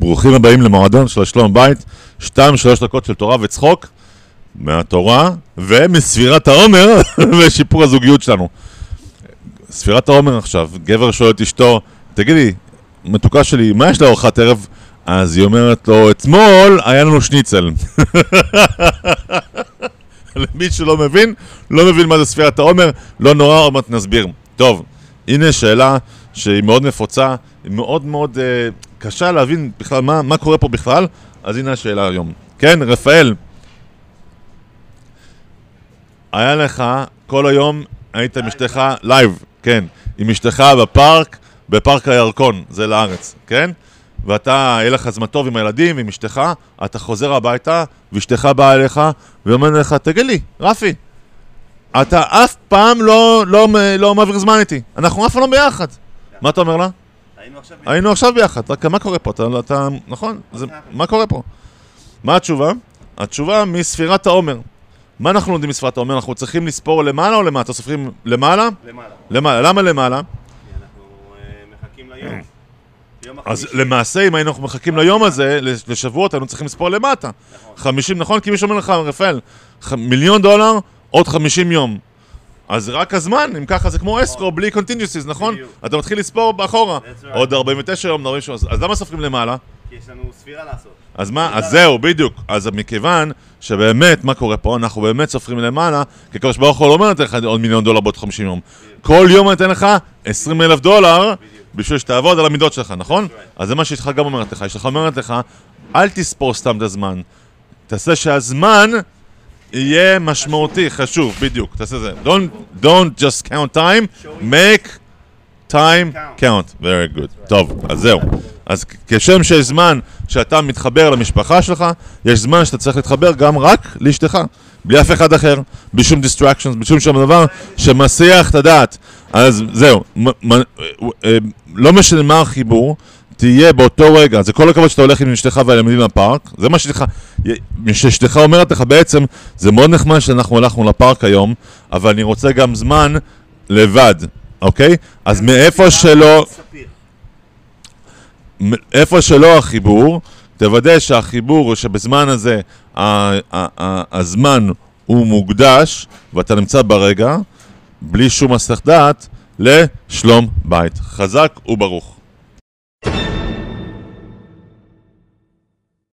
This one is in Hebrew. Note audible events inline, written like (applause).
ברוכים הבאים למועדון של שלום בית, שתיים שלוש דקות של תורה וצחוק מהתורה ומספירת העומר (laughs) ושיפור הזוגיות שלנו. ספירת העומר עכשיו, גבר שואל את אשתו, תגידי, מתוקה שלי, מה יש לארוחת ערב? אז היא אומרת לו, אתמול היה לנו שניצל. (laughs) למי שלא מבין, לא מבין מה זה ספירת העומר, לא נורא, עוד מעט נסביר. טוב, הנה שאלה שהיא מאוד נפוצה, היא מאוד מאוד אה, קשה להבין בכלל מה, מה קורה פה בכלל, אז הנה השאלה היום. כן, רפאל, היה לך כל היום, היית עם אשתך לייב, כן, עם אשתך בפארק, בפארק הירקון, זה לארץ, כן? ואתה, יהיה לך זמן טוב עם הילדים ועם אשתך, אתה חוזר הביתה, ואשתך באה אליך, ואומרת לך, תגיד לי, רפי, אתה אף פעם לא, לא, לא מעביר זמן איתי, אנחנו אף פעם לא ביחד. מה אתה אומר לה? היינו עכשיו... היינו עכשיו ביחד, רק מה קורה פה? אתה, אתה נכון? זה, מה קורה פה? מה התשובה? התשובה מספירת העומר. מה אנחנו לומדים מספירת העומר? אנחנו צריכים לספור למעלה או למטה? סופרים למעלה? למעלה. למעלה. למה למעלה? אה, מחכים ליום. יום אז. למעשה, אם היינו מחכים ליום הזה, לשבועות, היינו צריכים לספור למטה. נכון. 50, נכון? כי מישהו אומר לך, רפאל, מיליון דולר, עוד 50 יום. אז רק הזמן, אם ככה זה כמו אסקרו, בלי contingencies, נכון? אתה מתחיל לספור אחורה. עוד 49 יום, 48 אז למה סופרים למעלה? כי יש לנו ספירה לעשות. אז מה, אז זהו, בדיוק. אז מכיוון שבאמת, מה קורה פה? אנחנו באמת סופרים למעלה, כי הקדוש ברוך הוא לא אומר לתת לך עוד מיליון דולר בעוד 50 יום. כל יום אני אתן לך 20 אלף דולר בשביל שתעבוד על המידות שלך, נכון? אז זה מה שאשתך גם אומרת לך. אשתך אומרת לך, אל תספור סתם את הזמן. תעשה שהזמן יהיה משמעותי, חשוב, בדיוק. תעשה זה. Don't, don't just count time, make time count. Very good. טוב, אז זהו. אז כשם שיש זמן שאתה מתחבר למשפחה שלך, יש זמן שאתה צריך להתחבר גם רק לאשתך. בלי אף אחד אחר, בלי שום distractions, בלי שום שום דבר שמסיח את הדעת. אז זהו, אה, אה, לא משנה מה החיבור, תהיה באותו רגע, זה כל הכבוד שאתה הולך עם אשתך והילדים לפארק, זה מה שאשתך, אומרת לך בעצם, זה מאוד נחמד שאנחנו הלכנו לפארק היום, אבל אני רוצה גם זמן לבד, אוקיי? אז מאיפה שלא... איפה שלא החיבור, תוודא שהחיבור שבזמן הזה הזמן הוא מוקדש ואתה נמצא ברגע, בלי שום הסח דעת, לשלום בית. חזק וברוך.